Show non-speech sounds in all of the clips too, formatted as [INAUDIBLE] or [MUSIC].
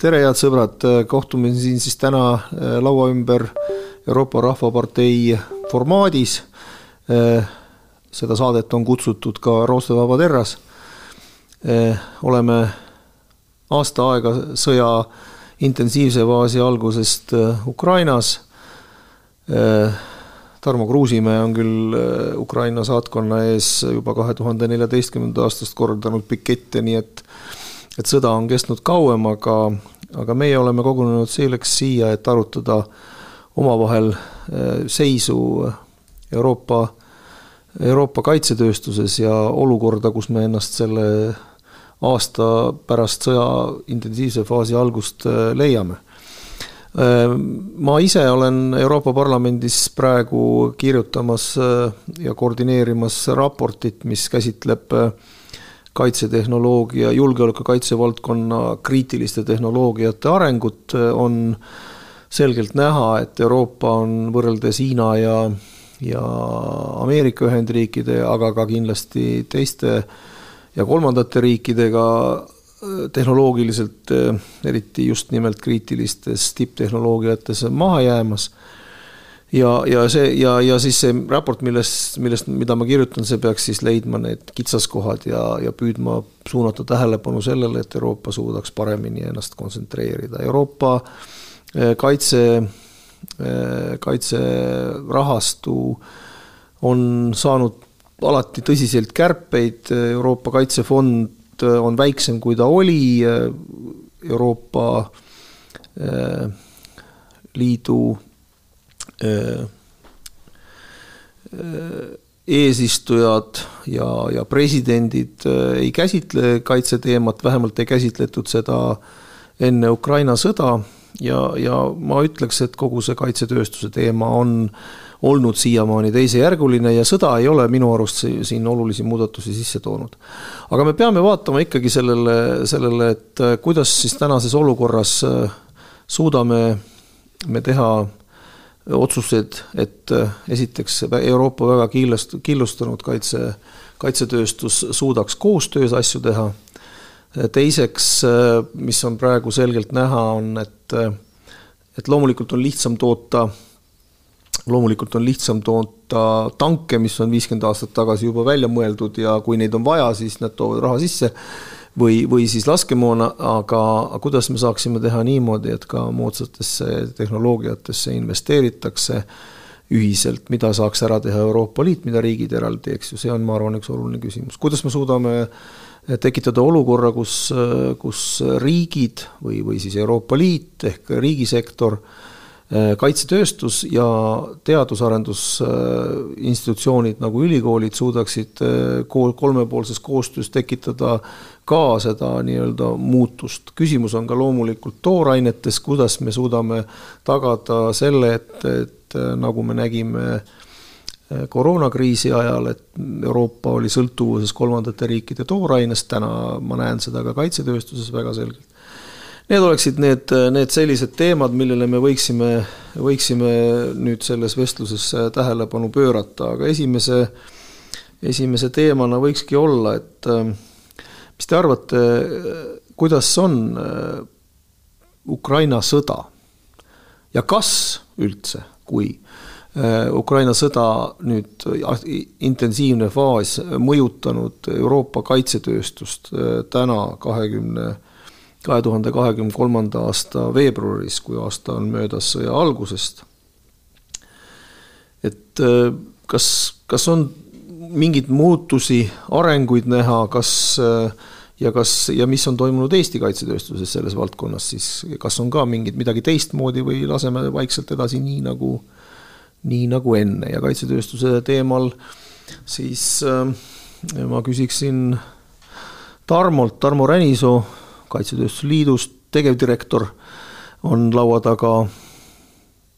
tere, head sõbrad, kohtume siin siis täna äh, laua ümber Euroopa Rahvapartei formaadis. Äh, seda saadet on kutsutud ka Roostevaba terras. Äh, oleme aasta aega sõja intensiivse faasi algusest Ukrainas. Tarmo Kruusimäe on küll Ukraina saatkonna ees juba kahe tuhande neljateistkümnenda aastast korraldanud pikette, nii et et sõda on kestnud kauem, aga, aga meie oleme kogunenud selleks siia, et arutada omavahel eh, seisu Euroopa, Euroopa kaitsetööstuses ja olukorda, kus me ennast selle aasta pärast sõja intensiivse faasi algust eh, leiame. Eh, ma ise olen Euroopa Parlamendis praegu kirjutamas ja koordineerimas raportit, mis käsitleb kaitsetehnoloogia, julgeoleku kaitsevaldkonna kriitiliste tehnoloogiate arengut, on selgelt näha, et Euroopa on võrreldes Hiina ja, ja Ameerika Ühendriikide, aga ka kindlasti teiste ja kolmandate riikidega tehnoloogiliselt, eriti just nimelt kriitilistes tipptehnoloogiates maha jäämas ja, ja see ja, ja siis see raport, millest, millest, mida ma kirjutan, see peaks siis leidma need kitsaskohad ja, ja püüdma suunata tähelepanu sellele, et Euroopa suudaks paremini ennast kontsentreerida. Euroopa eh, kaitse, eh, kaitserahastu on saanud alati tõsiselt kärpeid, Euroopa Kaitsefond on väiksem, kui ta oli, Euroopa eh, Liidu eesistujad ja, ja presidendid äh, ei käsitle kaitseteemat, vähemalt ei käsitletud seda enne Ukraina sõda ja, ja ma ütleks, et kogu see kaitsetööstuse teema on olnud siiamaani teisejärguline ja sõda ei ole minu arust siin olulisi muudatusi sisse toonud. aga me peame vaatama ikkagi sellele, sellele, et kuidas siis tänases olukorras suudame me teha otsused, et äh, esiteks Euroopa väga killust-, killustunud kaitse, kaitsetööstus suudaks koostöös asju teha. teiseks, äh, mis on praegu selgelt näha, on, et, äh, et loomulikult on lihtsam toota, loomulikult on lihtsam toota tanke, mis on viiskümmend aastat tagasi juba välja mõeldud ja kui neid on vaja, siis nad toovad raha sisse või, või siis laskemoona, aga kuidas me saaksime teha niimoodi, et ka moodsatesse tehnoloogiatesse investeeritakse ühiselt, mida saaks ära teha Euroopa Liit, mida riigid eraldi, eks ju, see on, ma arvan, üks oluline küsimus. kuidas me suudame tekitada olukorra, kus, kus riigid või, või siis Euroopa Liit ehk riigisektor Äh, kaitsetööstus ja teadus-arendusinstitutsioonid nagu ülikoolid suudaksid äh, kool, kolmepoolses koostöös tekitada ka seda nii-öelda muutust. küsimus on ka loomulikult toorainetes, kuidas me suudame tagada selle, et, et äh, nagu me nägime koroonakriisi ajal, et Euroopa oli sõltuvuses kolmandate riikide toorainest, täna ma näen seda ka kaitsetööstuses väga selgelt Need oleksid need, need sellised teemad, millele me võiksime, võiksime nüüd selles vestluses tähelepanu pöörata, aga esimese, esimese teemana võikski olla, et mis te arvate, kuidas on äh, Ukraina sõda? Ja kas üldse, kui äh, Ukraina sõda nüüd intensiivne faas mõjutanud Euroopa kaitsetööstust äh, täna kahekümne 20 kahe tuhande kahekümne kolmanda aasta veebruaris, kui aasta on möödas sõja algusest. et äh, kas, kas on mingeid muutusi, arenguid näha, kas äh, ja kas ja mis on toimunud Eesti kaitsetööstuses selles valdkonnas siis, kas on ka mingit midagi teistmoodi või laseme vaikselt edasi nii nagu, nii nagu enne ja kaitsetööstuse teemal siis äh, ma küsiksin Tarmolt, Tarmo Ränisoo Kaitsetööstuse Liidust, tegevdirektor on laua taga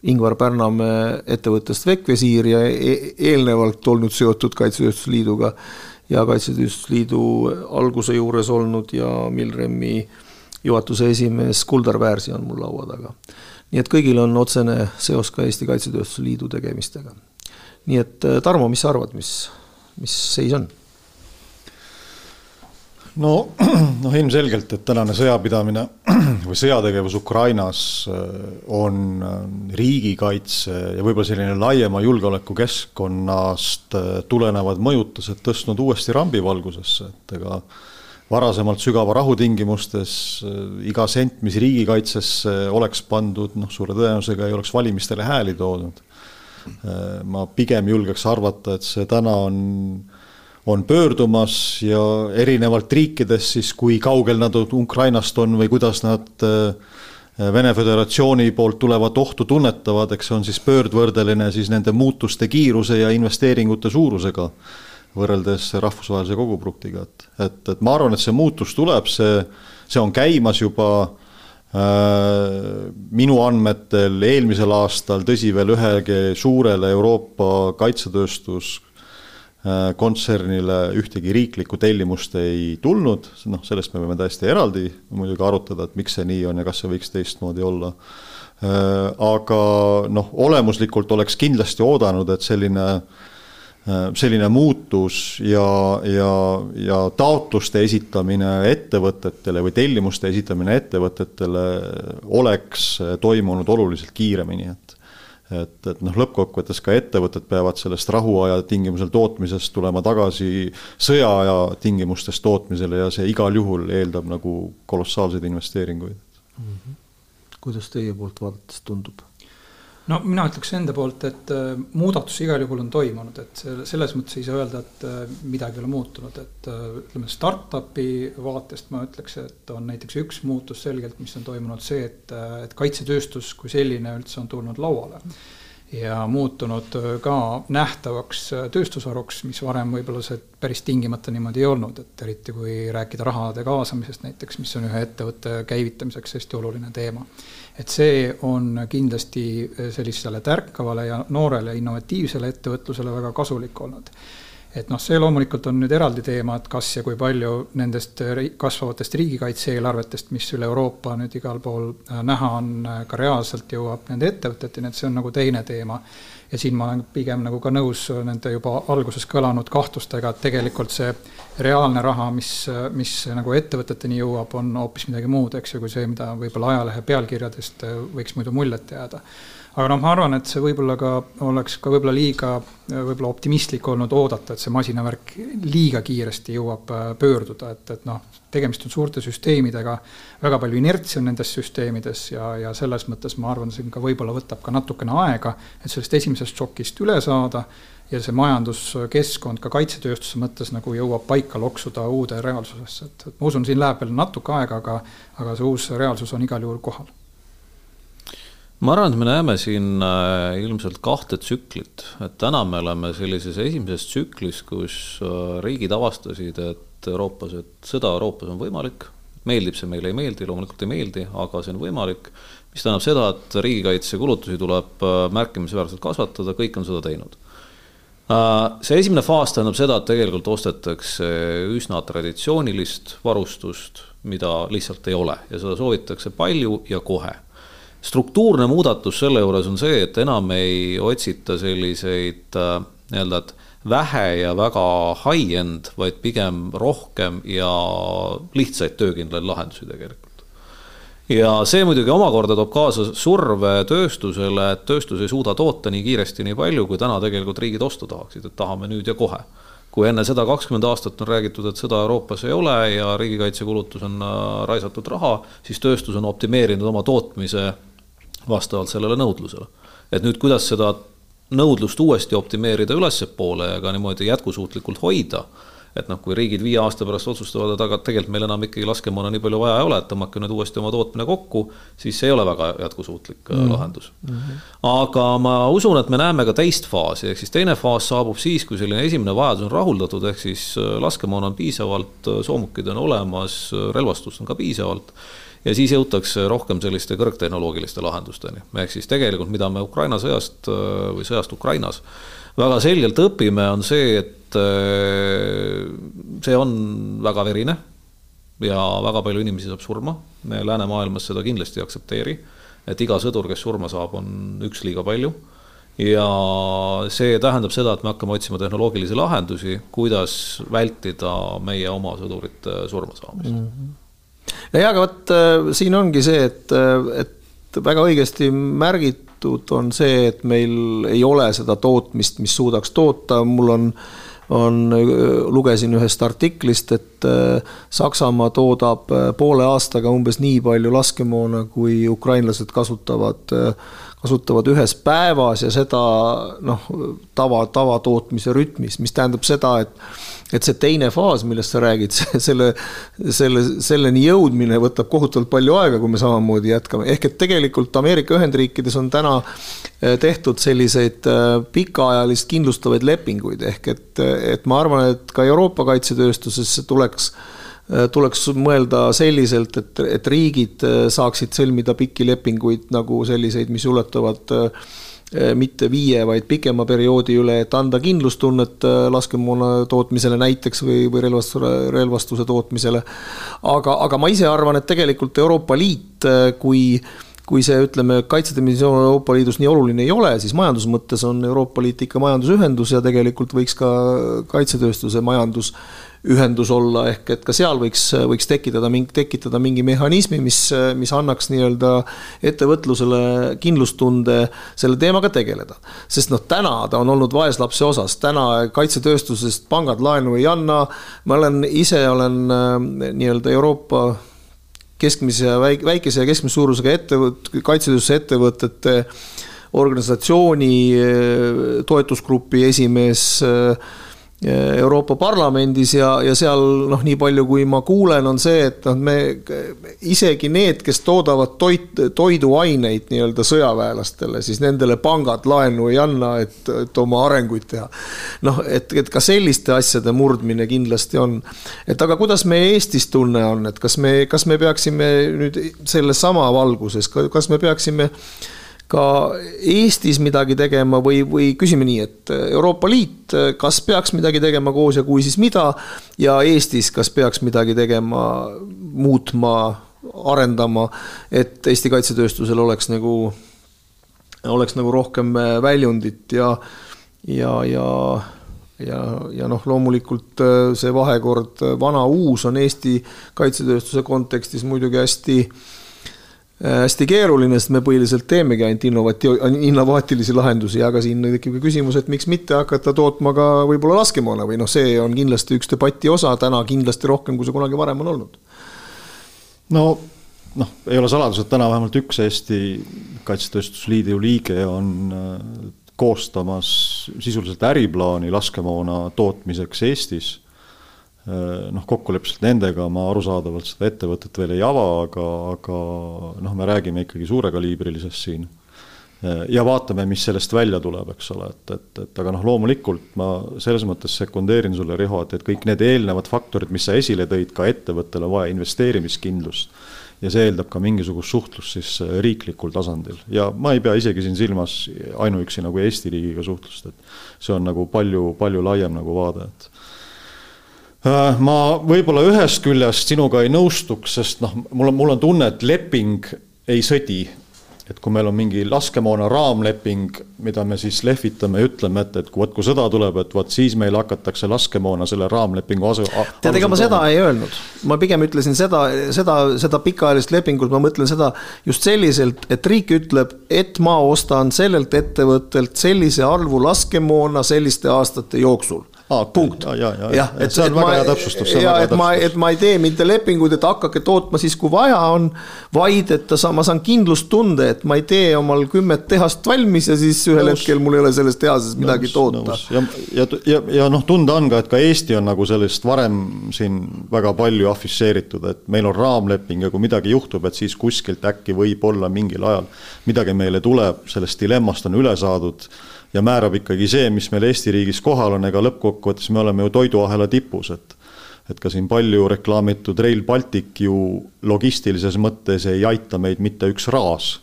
Ingvar Pärnamäe ettevõttest Vekvesiir ja e-, eelnevalt olnud seotud Kaitsetööstuse Liiduga ja Kaitsetööstuse Liidu alguse juures olnud ja Milremi juhatuse esimees Kuldar Väärsi on mul laua taga. nii et kõigil on otsene seos ka Eesti Kaitsetööstuse Liidu tegemistega. nii et Tarmo, mis sa arvad, mis, mis seis on? No, [CLEARS THROAT] noh, ilmselgelt, et tänane sõjapidamine [CLEARS THROAT] või sõjategevus Ukrainas äh, on äh, riigikaitse ja võib-olla selline laiema julgeolekukeskkonnast äh, tulenevad mõjutused tõstnud uuesti rambivalgusesse, et ega varasemalt sügava rahu tingimustes iga sent, mis riigikaitsesse oleks pandud, noh, suure tõenäosusega ei oleks valimistele hääli toodud. ma pigem julgeks arvata, et see täna on on pöördumas ja erinevalt riikidest siis, kui kaugel nad Ukrainast on või kuidas nad äh, Vene Föderatsiooni poolt tulevat ohtu tunnetavad, eks see on siis pöördvõrdeline siis nende muutuste kiiruse ja investeeringute suurusega võrreldes rahvusvahelise koguproduktiga, et, et, et ma arvan, et see muutus tuleb, see, see on käimas juba äh, minu andmetel eelmisel aastal, tõsi, veel ühegi suurele Euroopa kaitsetööstus kontsernile ühtegi riiklikku tellimust ei tulnud, noh, sellest me võime täiesti eraldi muidugi arutada, et miks see nii on ja kas see võiks teistmoodi olla. Äh, aga noh, olemuslikult oleks kindlasti oodanud, et selline, äh, selline muutus ja, ja, ja taotluste esitamine ettevõtetele või tellimuste esitamine ettevõtetele oleks toimunud oluliselt kiiremini, et et, et noh, lõppkokkuvõttes ka ettevõtted peavad sellest rahuaja tingimusel tootmisest tulema tagasi sõjaaja tingimustes tootmisele ja see igal juhul eeldab nagu kolossaalseid investeeringuid mm. -hmm. kuidas teie poolt vaadates tundub? No mina ütleks enda poolt, et äh, muudatus igal juhul on toimunud, et selles mõttes ei saa öelda, et äh, midagi ei ole muutunud, et äh, ütleme, startup'i vaatest ma ütleks, et on näiteks üks muutus selgelt, mis on toimunud see, et, et kaitsetööstus kui selline üldse on tulnud lauale ja muutunud ka nähtavaks tööstusharuks, mis varem võib-olla see päris tingimata niimoodi ei olnud, et eriti kui rääkida rahade kaasamisest näiteks, mis on ühe ettevõtte käivitamiseks hästi oluline teema. Et see on kindlasti sellisele tärkavale ja noorele innovatiivsele ettevõtlusele väga kasulik olnud et noh, see loomulikult on nüüd eraldi teema, et kas ja kui palju nendest kasvavatest riigikaitse-eelarvetest, mis üle Euroopa nüüd igal pool äh, näha on, äh, ka reaalselt jõuab nende ettevõteteni, et see on nagu teine teema. ja siin ma olen pigem nagu ka nõus nende juba alguses kõlanud kahtlustega, et tegelikult see reaalne raha, mis, mis nagu ettevõteteni jõuab, on hoopis midagi muud, eks ju, kui see, mida võib-olla ajalehe pealkirjadest äh, võiks muidu muljet jääda aga noh, ma arvan, et see võib-olla ka oleks ka võib-olla liiga võib-olla optimistlik olnud oodata, et see masinavärk liiga kiiresti jõuab äh, pöörduda, et, et noh, tegemist on suurte süsteemidega, väga palju inertsi on nendes süsteemides ja, ja selles mõttes ma arvan, see ka võib-olla võtab ka natukene aega, et sellest esimesest šokist üle saada ja see majanduskeskkond ka kaitsetööstuse mõttes nagu jõuab paika loksuda uude reaalsusesse, et, et ma usun, siin läheb veel natuke aega, aga, aga see uus reaalsus on igal juhul kohal ma arvan, et me näeme siin äh, ilmselt kahte tsüklit, et täna me oleme sellises esimeses tsüklis, kus äh, riigid avastasid, et Euroopas, et sõda Euroopas on võimalik. meeldib see meile, ei meeldi, loomulikult ei meeldi, aga see on võimalik. mis tähendab seda, et riigikaitsekulutusi tuleb äh, märkimisväärselt kasvatada, kõik on seda teinud. see esimene faas tähendab seda, et tegelikult ostetakse üsna traditsioonilist varustust, mida lihtsalt ei ole ja seda soovitakse palju ja kohe struktuurne muudatus selle juures on see, et enam ei otsita selliseid äh, nii-öelda, et vähe ja väga high-end, vaid pigem rohkem ja lihtsaid töökindlaid lahendusi tegelikult. ja see muidugi omakorda toob kaasa surve tööstusele, et tööstus ei suuda toota nii kiiresti, nii palju, kui täna tegelikult riigid osta tahaksid, et tahame nüüd ja kohe kui enne seda kakskümmend aastat on räägitud, et sõda Euroopas ei ole ja riigikaitsekulutus on äh, raisatud raha, siis tööstus on optimeerinud oma tootmise vastavalt sellele nõudlusele. et nüüd, kuidas seda nõudlust uuesti optimeerida ülespoole ja ka niimoodi jätkusuutlikult hoida, et noh, kui riigid viie aasta pärast otsustavad, et aga tegelikult meil enam ikkagi laskemoona nii palju vaja ei ole, et tõmmake nüüd uuesti oma tootmine kokku, siis see ei ole väga jätkusuutlik mm lahendus mm. -hmm. aga ma usun, et me näeme ka teist faasi, ehk siis teine faas saabub siis, kui selline esimene vajadus on rahuldatud, ehk siis äh, laskemoona on piisavalt, äh, soomukid on olemas, relvastust on ka piisavalt ja siis jõutakse rohkem selliste kõrgtehnoloogiliste lahendusteni. ehk siis tegelikult, mida me Ukraina sõjast või sõjast Ukrainas väga selgelt õpime, on see, et äh, see on väga verine ja väga palju inimesi saab surma. me läänemaailmas seda kindlasti ei aktsepteeri, et iga sõdur, kes surma saab, on üks liiga palju ja see tähendab seda, et me hakkame otsima tehnoloogilisi lahendusi, kuidas vältida meie oma sõdurite surmasaamist mm. -hmm. Ja, aga vot äh, siin ongi see, et, äh, et väga õigesti märgitud on see, et meil ei ole seda tootmist, mis suudaks toota, mul on on, lugesin ühest artiklist, et Saksamaa toodab poole aastaga umbes nii palju laskemoona, kui ukrainlased kasutavad kasutavad ühes päevas ja seda noh, tava, tavatootmise rütmis, mis tähendab seda, et et see teine faas, millest sa räägid, [LAUGHS] selle, selle, selleni jõudmine võtab kohutavalt palju aega, kui me samamoodi jätkame, ehk et tegelikult Ameerika Ühendriikides on täna eh, tehtud selliseid pikaajalist kindlustavaid lepinguid, ehk et, et ma arvan, et ka Euroopa kaitsetööstusesse tuleks Äh, tuleks mõelda selliselt, et, et riigid äh, saaksid sõlmida pikki lepinguid nagu selliseid, mis ulatuvad äh, mitte viie, vaid pikema perioodi üle, et anda kindlustunnet laskemoona tootmisele näiteks või, või relvastuse, relvastuse tootmisele. aga, aga ma ise arvan, et tegelikult Euroopa Liit, kui kui see, ütleme, kaitsedimensioon Euroopa Liidus nii oluline ei ole, siis majanduse mõttes on Euroopa Liit ikka majandusühendus ja tegelikult võiks ka kaitsetööstuse majandus ühendus olla, ehk et ka seal võiks, võiks tekitada mingi, tekitada mingi mehhanismi, mis, mis annaks nii-öelda ettevõtlusele kindlustunde selle teemaga tegeleda. sest noh, täna ta on olnud vaeslapse osas, täna kaitsetööstusest pangad laenu ei anna, ma olen, ise olen äh, nii-öelda Euroopa keskmise ja väike, väikese ja keskmise suurusega ettevõt-, kaitsetööstuse ettevõtete organisatsiooni äh, toetusgrupi esimees äh, Euroopa Parlamendis ja, ja seal noh, nii palju, kui ma kuulen, on see, et noh, me isegi need, kes toodavad toit, toiduaineid nii-öelda sõjaväelastele, siis nendele pangad laenu ei anna, et, et oma arenguid teha. noh, et, et ka selliste asjade murdmine kindlasti on. et aga kuidas meie Eestis tunne on, et kas me, kas me peaksime nüüd sellesama valguses, kas me peaksime ka Eestis midagi tegema või, või küsime nii, et Euroopa Liit, kas peaks midagi tegema koos ja kui, siis mida? ja Eestis, kas peaks midagi tegema, muutma, arendama, et Eesti kaitsetööstusel oleks nagu, oleks nagu rohkem väljundit ja, ja, ja ja, ja noh, loomulikult see vahekord vana-uus on Eesti kaitsetööstuse kontekstis muidugi hästi äh, Äh, hästi keeruline, sest me põhiliselt teemegi ainult innovati-, innovaatilisi lahendusi, aga siin tekib ka küsimus, et miks mitte hakata tootma ka võib-olla laskemoona või noh, see on kindlasti üks debati osa täna kindlasti rohkem, kui see kunagi varem on olnud. no noh, ei ole saladus, et täna vähemalt üks Eesti Kaitsetööstusliidu liige on äh, koostamas sisuliselt äriplaani laskemoona tootmiseks Eestis Äh, noh, kokkuleppeliselt nendega ma arusaadavalt seda ettevõtet veel ei ava, aga, aga noh, me räägime ikkagi suurekaliibrilisest siin. Äh, ja vaatame, mis sellest välja tuleb, eks ole, et, et, et aga noh, loomulikult ma selles mõttes sekundeerin sulle, Riho, et, et kõik need eelnevad faktorid, mis sa esile tõid, ka ettevõttele vaja investeerimiskindlust ja see eeldab ka mingisugust suhtlust siis äh, riiklikul tasandil ja ma ei pea isegi siin silmas ainuüksi nagu Eesti riigiga suhtlust, et see on nagu palju, palju laiem nagu vaade, et Äh, ma võib-olla ühest küljest sinuga ei nõustuks, sest noh, mul on, mul on tunne, et leping ei sõdi. et kui meil on mingi laskemoona raamleping, mida me siis lehvitame ja ütleme, et, et vot kui sõda tuleb, et vot siis meil hakatakse laskemoona selle raamlepingu asu-. tead, ega ma seda ei öelnud, ma pigem ütlesin seda, seda, seda pikaajalist lepingut, ma mõtlen seda just selliselt, et riik ütleb, et ma ostan sellelt ettevõttelt sellise arvu laskemoona selliste aastate jooksul ah,. punkt. jah, et see on väga hea täpsustus. ja et ma, et ma ei tee mitte lepinguid, et hakake tootma siis, kui vaja on, vaid et ta, ma saan kindlustunde, et ma ei tee omal kümmet tehast valmis ja siis ühel nõus. hetkel mul ei ole selles tehases midagi nõus, toota. ja, ja, ja, ja noh, tunda on ka, et ka Eesti on nagu sellest varem siin väga palju afišeeritud, et meil on raamleping ja kui midagi juhtub, et siis kuskilt äkki võib-olla mingil ajal midagi meile tuleb, sellest dilemmast on üle saadud ja määrab ikkagi see, mis meil Eesti riigis kohal on, ega lõppkokkuvõttes me oleme ju toiduahela tipus, et et ka siin palju reklaamitud Rail Baltic ju logistilises mõttes ei aita meid mitte üks raas.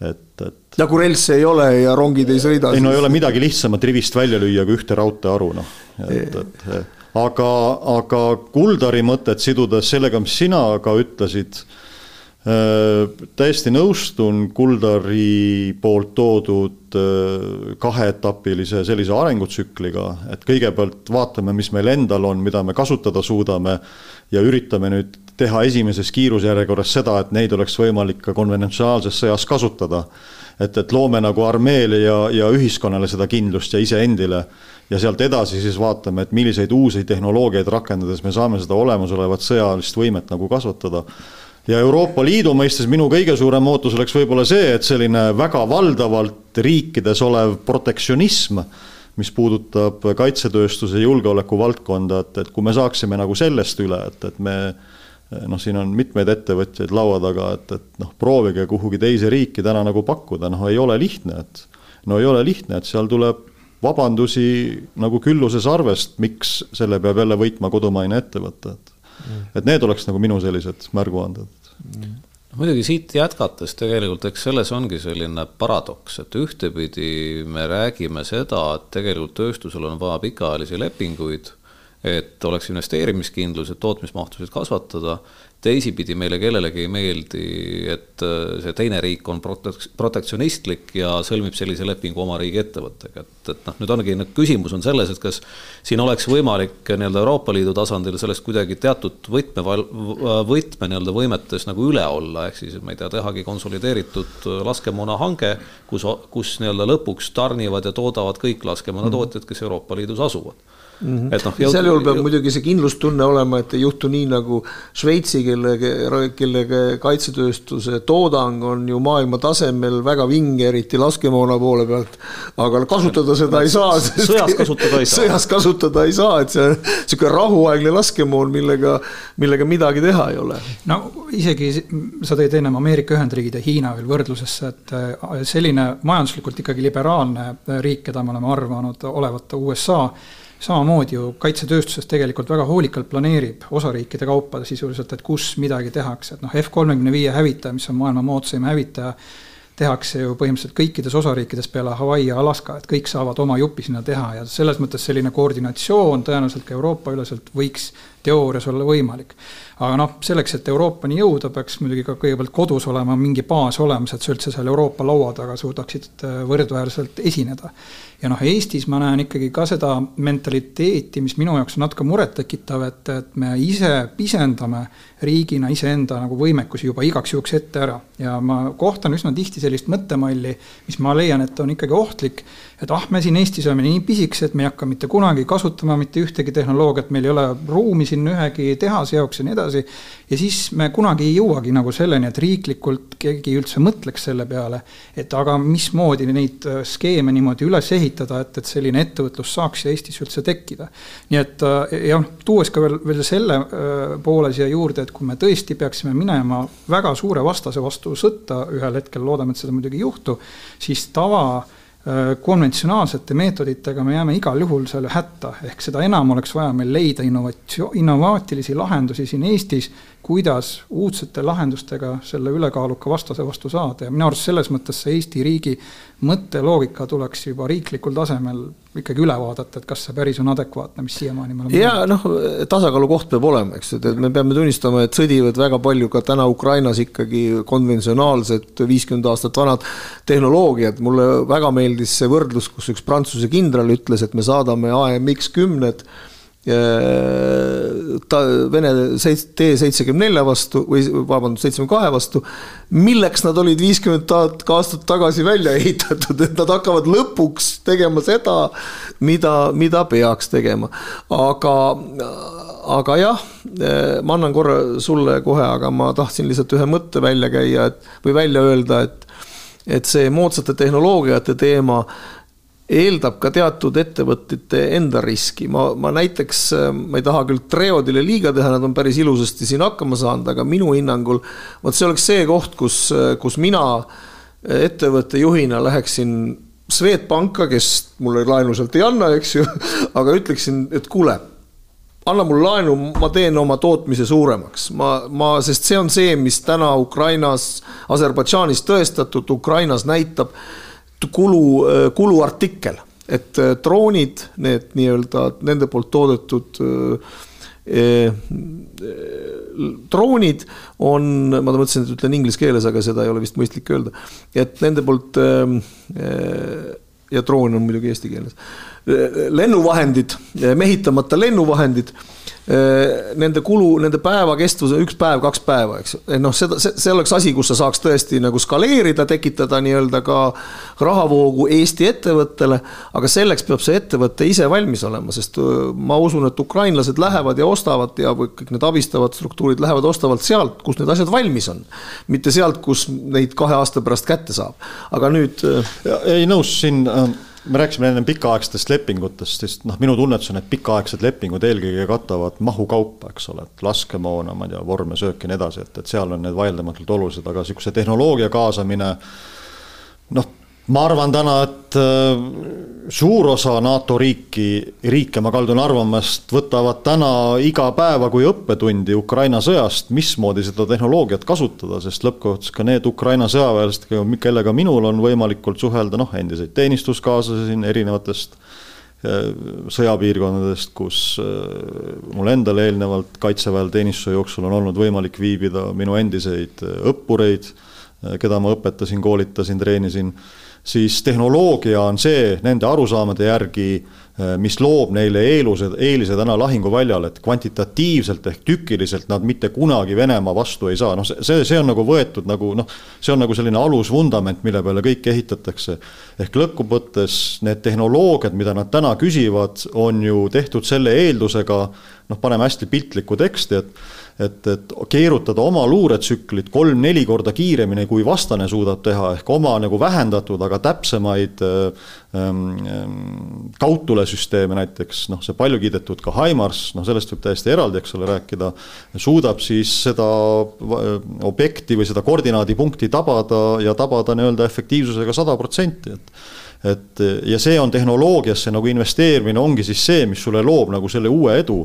et, et. ja kui relsi ei ole ja rongid ei sõida. ei no ei ole midagi lihtsamat rivist välja lüüa kui ühte raudteeharu, noh, et, et aga, aga Kuldari mõtet sidudes sellega, mis sina ka ütlesid täiesti nõustun Kuldari poolt toodud kaheetapilise sellise arengutsükliga, et kõigepealt vaatame, mis meil endal on, mida me kasutada suudame ja üritame nüüd teha esimeses kiirusjärjekorras seda, et neid oleks võimalik ka konventsionaalses sõjas kasutada. et, et loome nagu armeele ja, ja ühiskonnale seda kindlust ja iseendile ja sealt edasi siis vaatame, et milliseid uusi tehnoloogiaid rakendades me saame seda olemasolevat sõjalist võimet nagu kasvatada ja Euroopa Liidu mõistes minu kõige suurem ootus oleks võib-olla see, et selline väga valdavalt riikides olev protektsionism, mis puudutab kaitsetööstuse julgeoleku valdkonda, et, et kui me saaksime nagu sellest üle, et, et me noh, siin on mitmeid ettevõtjaid laua taga, et, et noh, proovige kuhugi teise riiki täna nagu pakkuda, noh, ei ole lihtne, et no ei ole lihtne, et seal tuleb vabandusi nagu külluse sarvest, miks selle peab jälle võitma kodumaine ettevõte, et et need oleks nagu minu sellised märguanded. Muidugi siit jätkates tegelikult, eks selles ongi selline paradoks, et ühtepidi me räägime seda, et tegelikult tööstusel on vaja pikaajalisi lepinguid, et oleks investeerimiskindlus, et tootmismahtusid kasvatada teisipidi meile kellelegi ei meeldi, et äh, see teine riik on protek-, protektsionistlik ja sõlmib sellise lepingu oma riigi ettevõttega, et, et noh, nüüd ongi, nüüd küsimus on selles, et kas siin oleks võimalik nii-öelda Euroopa Liidu tasandil sellest kuidagi teatud võtme, võtme nii-öelda võimetes nagu üle olla, ehk siis ma ei tea, tehagi konsolideeritud laskemoonahange, kus, kus nii-öelda lõpuks tarnivad ja toodavad kõik laskemoonatootjad, kes Euroopa Liidus asuvad Mm -hmm. et noh, sel juhul peab muidugi see kindlustunne olema, et ei juhtu nii nagu Šveitsi, kelle, kellega kaitsetööstuse toodang on ju maailma tasemel väga vinge, eriti laskemoona poole pealt. aga kasutada seda ei saa. sõjas kasutada ei saa. sõjas kasutada ei saa, et see on sihuke rahuaegne laskemoon, millega, millega midagi teha ei ole. no isegi sa tõid ennem Ameerika Ühendriigid ja Hiina veel võrdlusesse, et äh, selline majanduslikult ikkagi liberaalne riik, keda me oleme arvanud olevat USA samamoodi ju kaitsetööstuses tegelikult väga hoolikalt planeerib osariikide kaupa sisuliselt, et kus midagi tehakse, et noh, F kolmekümne viie hävitaja, mis on maailma moodsaim hävitaja, tehakse ju põhimõtteliselt kõikides osariikides peale Hawaii ja Alaska, et kõik saavad oma jupi sinna teha ja selles mõttes selline koordinatsioon tõenäoliselt ka Euroopa üleselt võiks teoorias olla võimalik. aga noh, selleks, et Euroopani jõuda, peaks muidugi ka kõigepealt kodus olema mingi baas olemas, et sa üldse seal Euroopa laua taga suudaksid äh, võrdväärselt esineda ja noh, Eestis ma näen ikkagi ka seda mentaliteeti, mis minu jaoks on natuke murettekitav, et, et me ise pisendame riigina iseenda nagu võimekusi juba igaks juhuks ette ära. ja ma kohtan üsna tihti sellist mõttemalli, mis ma leian, et on ikkagi ohtlik, et ah, me siin Eestis oleme nii pisikesed, me ei hakka mitte kunagi kasutama mitte ühtegi tehnoloogiat, meil ei ole ruumi siin ühegi tehase jaoks ja nii edasi. ja siis me kunagi ei jõuagi nagu selleni, et riiklikult keegi üldse mõtleks selle peale, et aga mismoodi neid skeeme niimoodi üles ehitada et, et selline ettevõtlus saaks Eestis üldse tekkida. nii et äh, ja noh, tuues ka veel, veel selle äh, poole siia juurde, et kui me tõesti peaksime minema väga suure vastase vastu sõtta ühel hetkel, loodame, et seda muidugi ei juhtu, siis tava äh, konventsionaalsete meetoditega me jääme igal juhul selle hätta, ehk seda enam oleks vaja meil leida innovatsioon, innovaatilisi lahendusi siin Eestis, kuidas uudsete lahendustega selle ülekaaluka vastase vastu saada. Ja minu arust selles mõttes see Eesti riigi mõtteloogika tuleks juba riiklikul tasemel ikkagi üle vaadata, et kas see päris on adekvaatne, mis siiamaani me oleme. ja noh, tasakaalukoht peab olema, eks ju, et me peame tunnistama, et sõdivad väga palju ka täna Ukrainas ikkagi konventsionaalsed viiskümmend aastat vanad tehnoloogiad. mulle väga meeldis see võrdlus, kus üks Prantsuse kindral ütles, et me saadame AMX kümned ta Vene T seitsekümmend nelja vastu või vabandust, seitsekümmend kahe vastu. milleks nad olid viiskümmend aastat tagasi välja ehitatud, et nad hakkavad lõpuks tegema seda, mida, mida peaks tegema. aga, aga jah, ma annan korra sulle kohe, aga ma tahtsin lihtsalt ühe mõtte välja käia, et või välja öelda, et et see moodsate tehnoloogiate teema eeldab ka teatud ettevõtete enda riski, ma, ma näiteks, ma ei taha küll Treodile liiga teha, nad on päris ilusasti siin hakkama saanud, aga minu hinnangul vot see oleks see koht, kus, kus mina ettevõtte juhina läheksin Swedbanka, kes mulle laenu sealt ei anna, eks ju, [LAUGHS] aga ütleksin, et kuule, anna mulle laenu, ma teen oma tootmise suuremaks, ma, ma, sest see on see, mis täna Ukrainas, Aserbaidžaanis tõestatud, Ukrainas näitab kulu, äh, kuluartikkel, et äh, droonid, need nii-öelda nende poolt toodetud äh, droonid on, ma mõtlesin, et ütlen inglise keeles, aga seda ei ole vist mõistlik öelda, et nende poolt ja droon on muidugi eesti keeles, lennuvahendid, mehitamata lennuvahendid nende kulu, nende päeva kestvus on üks päev, kaks päeva, eks. noh, seda, see, see oleks asi, kus sa saaks tõesti nagu skaleerida, tekitada nii-öelda ka rahavoogu Eesti ettevõttele. aga selleks peab see ettevõte ise valmis olema, sest ma usun, et ukrainlased lähevad ja ostavad ja kõik need abistavad struktuurid lähevad, ostavad sealt, kus need asjad valmis on. mitte sealt, kus neid kahe aasta pärast kätte saab, aga nüüd. Ei nõus siin me rääkisime enne pikaaegsetest lepingutest, sest noh, minu tunnetus on, et pikaaegsed lepingud eelkõige katavad mahukaupa, eks ole, et laskemoona, ma ei tea, vorm ja söök ja nii edasi, et, et seal on need vaieldamatult olulised, aga sihukese tehnoloogia kaasamine. noh, ma arvan täna, et äh, suur osa NATO riiki, riike, ma kaldun arvamast, võtavad täna iga päeva kui õppetundi Ukraina sõjast, mismoodi seda tehnoloogiat kasutada, sest lõppkokkuvõttes ka need Ukraina sõjaväelased, kellega minul on võimalikult suhelda, noh, endiseid teenistuskaaslasi siin erinevatest äh, sõjapiirkondadest, kus äh, mul endal eelnevalt kaitseväel teenistuse jooksul on olnud võimalik viibida, minu endiseid õppureid, keda ma õpetasin, koolitasin, treenisin siis tehnoloogia on see nende arusaamade järgi, eh, mis loob neile eelused, eelise täna lahinguväljal, et kvantitatiivselt ehk tükiliselt nad mitte kunagi Venemaa vastu ei saa, noh, see, see on nagu võetud nagu noh, see on nagu selline alusvundament, mille peale kõik ehitatakse. ehk lõppkokkuvõttes need tehnoloogiad, mida nad täna küsivad, on ju tehtud selle eeldusega, noh, paneme hästi piltlikku teksti, et et, et keerutada oma luuretsüklit kolm-neli korda kiiremini, kui vastane suudab teha, ehk oma nagu vähendatud, aga täpsemaid ähm, ähm, kaudtulesüsteeme näiteks, noh, see palju kiidetud ka HIMARS, noh, sellest võib täiesti eraldi, eks ole, rääkida, suudab siis seda objekti või seda koordinaadipunkti tabada ja tabada nii-öelda efektiivsusega sada protsenti, et et ja see on tehnoloogiasse nagu investeerimine ongi siis see, mis sulle loob nagu selle uue edu